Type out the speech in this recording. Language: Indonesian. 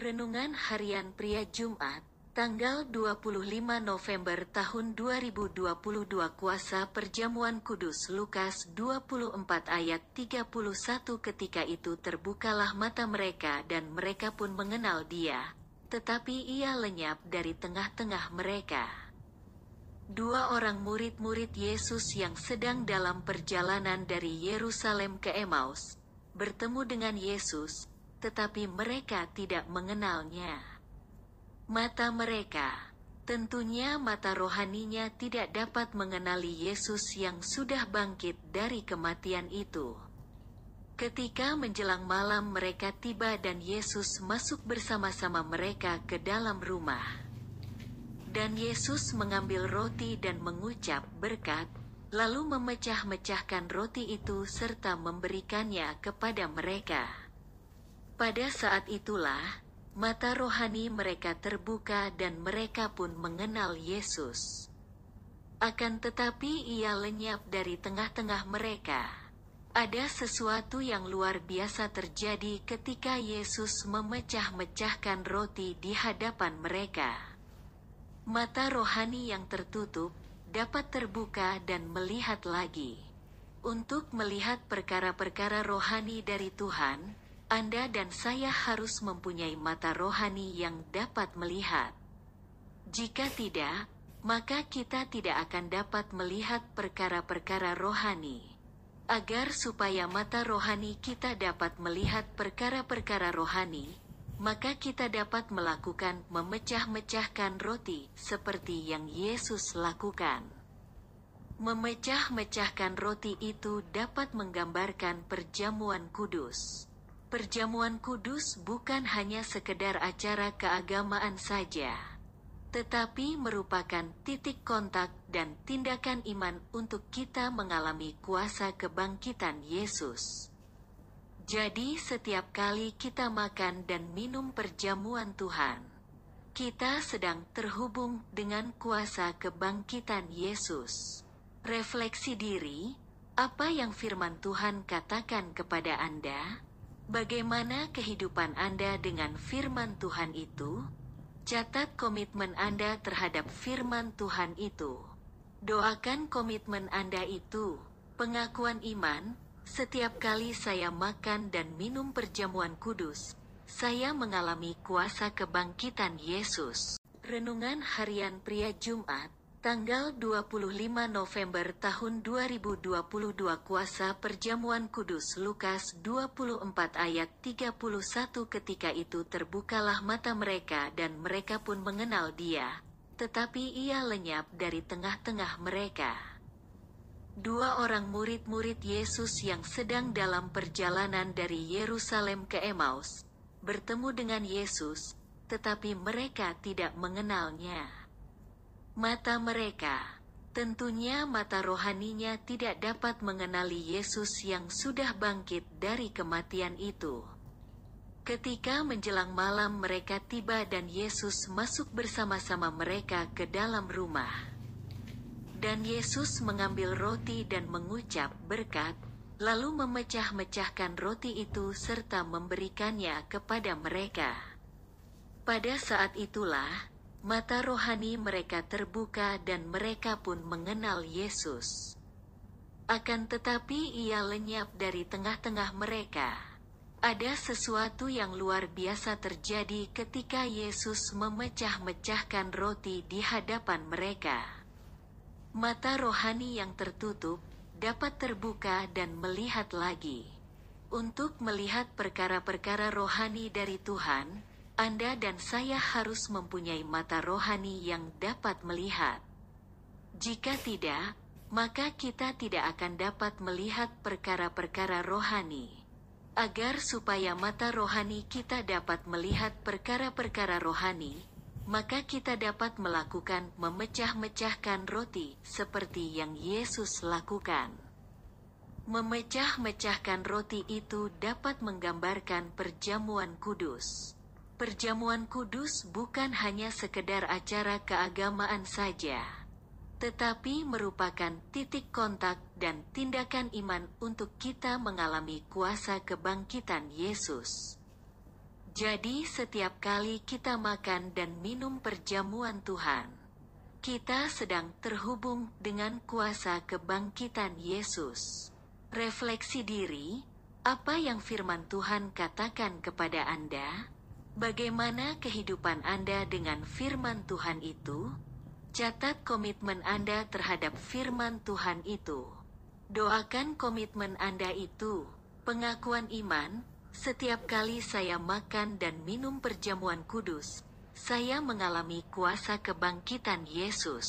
Renungan Harian Pria Jumat, tanggal 25 November tahun 2022 Kuasa Perjamuan Kudus Lukas 24 ayat 31 Ketika itu terbukalah mata mereka dan mereka pun mengenal dia, tetapi ia lenyap dari tengah-tengah mereka. Dua orang murid-murid Yesus yang sedang dalam perjalanan dari Yerusalem ke Emmaus, bertemu dengan Yesus, tetapi mereka tidak mengenalnya. Mata mereka, tentunya mata rohaninya tidak dapat mengenali Yesus yang sudah bangkit dari kematian itu. Ketika menjelang malam mereka tiba dan Yesus masuk bersama-sama mereka ke dalam rumah. Dan Yesus mengambil roti dan mengucap berkat, lalu memecah-mecahkan roti itu serta memberikannya kepada mereka. Pada saat itulah, mata rohani mereka terbuka dan mereka pun mengenal Yesus. Akan tetapi ia lenyap dari tengah-tengah mereka. Ada sesuatu yang luar biasa terjadi ketika Yesus memecah-mecahkan roti di hadapan mereka. Mata rohani yang tertutup dapat terbuka dan melihat lagi. Untuk melihat perkara-perkara rohani dari Tuhan, Anda dan saya harus mempunyai mata rohani yang dapat melihat. Jika tidak, maka kita tidak akan dapat melihat perkara-perkara rohani. Agar supaya mata rohani kita dapat melihat perkara-perkara rohani, maka kita dapat melakukan memecah-mecahkan roti seperti yang Yesus lakukan. Memecah-mecahkan roti itu dapat menggambarkan perjamuan kudus. Perjamuan kudus bukan hanya sekedar acara keagamaan saja, tetapi merupakan titik kontak dan tindakan iman untuk kita mengalami kuasa kebangkitan Yesus. Jadi setiap kali kita makan dan minum perjamuan Tuhan, kita sedang terhubung dengan kuasa kebangkitan Yesus. Refleksi diri, apa yang firman Tuhan katakan kepada Anda? Bagaimana kehidupan Anda dengan firman Tuhan itu? Catat komitmen Anda terhadap firman Tuhan itu. Doakan komitmen Anda itu, pengakuan iman, setiap kali saya makan dan minum perjamuan kudus, saya mengalami kuasa kebangkitan Yesus. Renungan Harian Pria Jumat, tanggal 25 November tahun 2022 Kuasa Perjamuan Kudus Lukas 24 ayat 31 Ketika itu terbukalah mata mereka dan mereka pun mengenal dia, tetapi ia lenyap dari tengah-tengah mereka. Dua orang murid-murid Yesus yang sedang dalam perjalanan dari Yerusalem ke Emmaus bertemu dengan Yesus, tetapi mereka tidak mengenalnya. Mata mereka, tentunya mata rohaninya tidak dapat mengenali Yesus yang sudah bangkit dari kematian itu. Ketika menjelang malam mereka tiba dan Yesus masuk bersama-sama mereka ke dalam rumah. Dan Yesus mengambil roti dan mengucap berkat, lalu memecah-mecahkan roti itu serta memberikannya kepada mereka. Pada saat itulah, mata rohani mereka terbuka dan mereka pun mengenal Yesus. Akan tetapi ia lenyap dari tengah-tengah mereka. Ada sesuatu yang luar biasa terjadi ketika Yesus memecah-mecahkan roti di hadapan mereka. Mata rohani yang tertutup dapat terbuka dan melihat lagi. Untuk melihat perkara-perkara rohani dari Tuhan, Anda dan saya harus mempunyai mata rohani yang dapat melihat. Jika tidak, maka kita tidak akan dapat melihat perkara-perkara rohani. Agar supaya mata rohani kita dapat melihat perkara-perkara rohani, maka kita dapat melakukan memecah-mecahkan roti seperti yang Yesus lakukan. Memecah-mecahkan roti itu dapat menggambarkan perjamuan kudus. Perjamuan kudus bukan hanya sekedar acara keagamaan saja, tetapi merupakan titik kontak dan tindakan iman untuk kita mengalami kuasa kebangkitan Yesus. Jadi setiap kali kita makan dan minum perjamuan Tuhan, kita sedang terhubung dengan kuasa kebangkitan Yesus. Refleksi diri, apa yang firman Tuhan katakan kepada Anda? Bagaimana kehidupan Anda dengan firman Tuhan itu? Catat komitmen Anda terhadap firman Tuhan itu. Doakan komitmen Anda itu. Pengakuan iman, setiap kali saya makan dan minum perjamuan kudus, saya mengalami kuasa kebangkitan Yesus.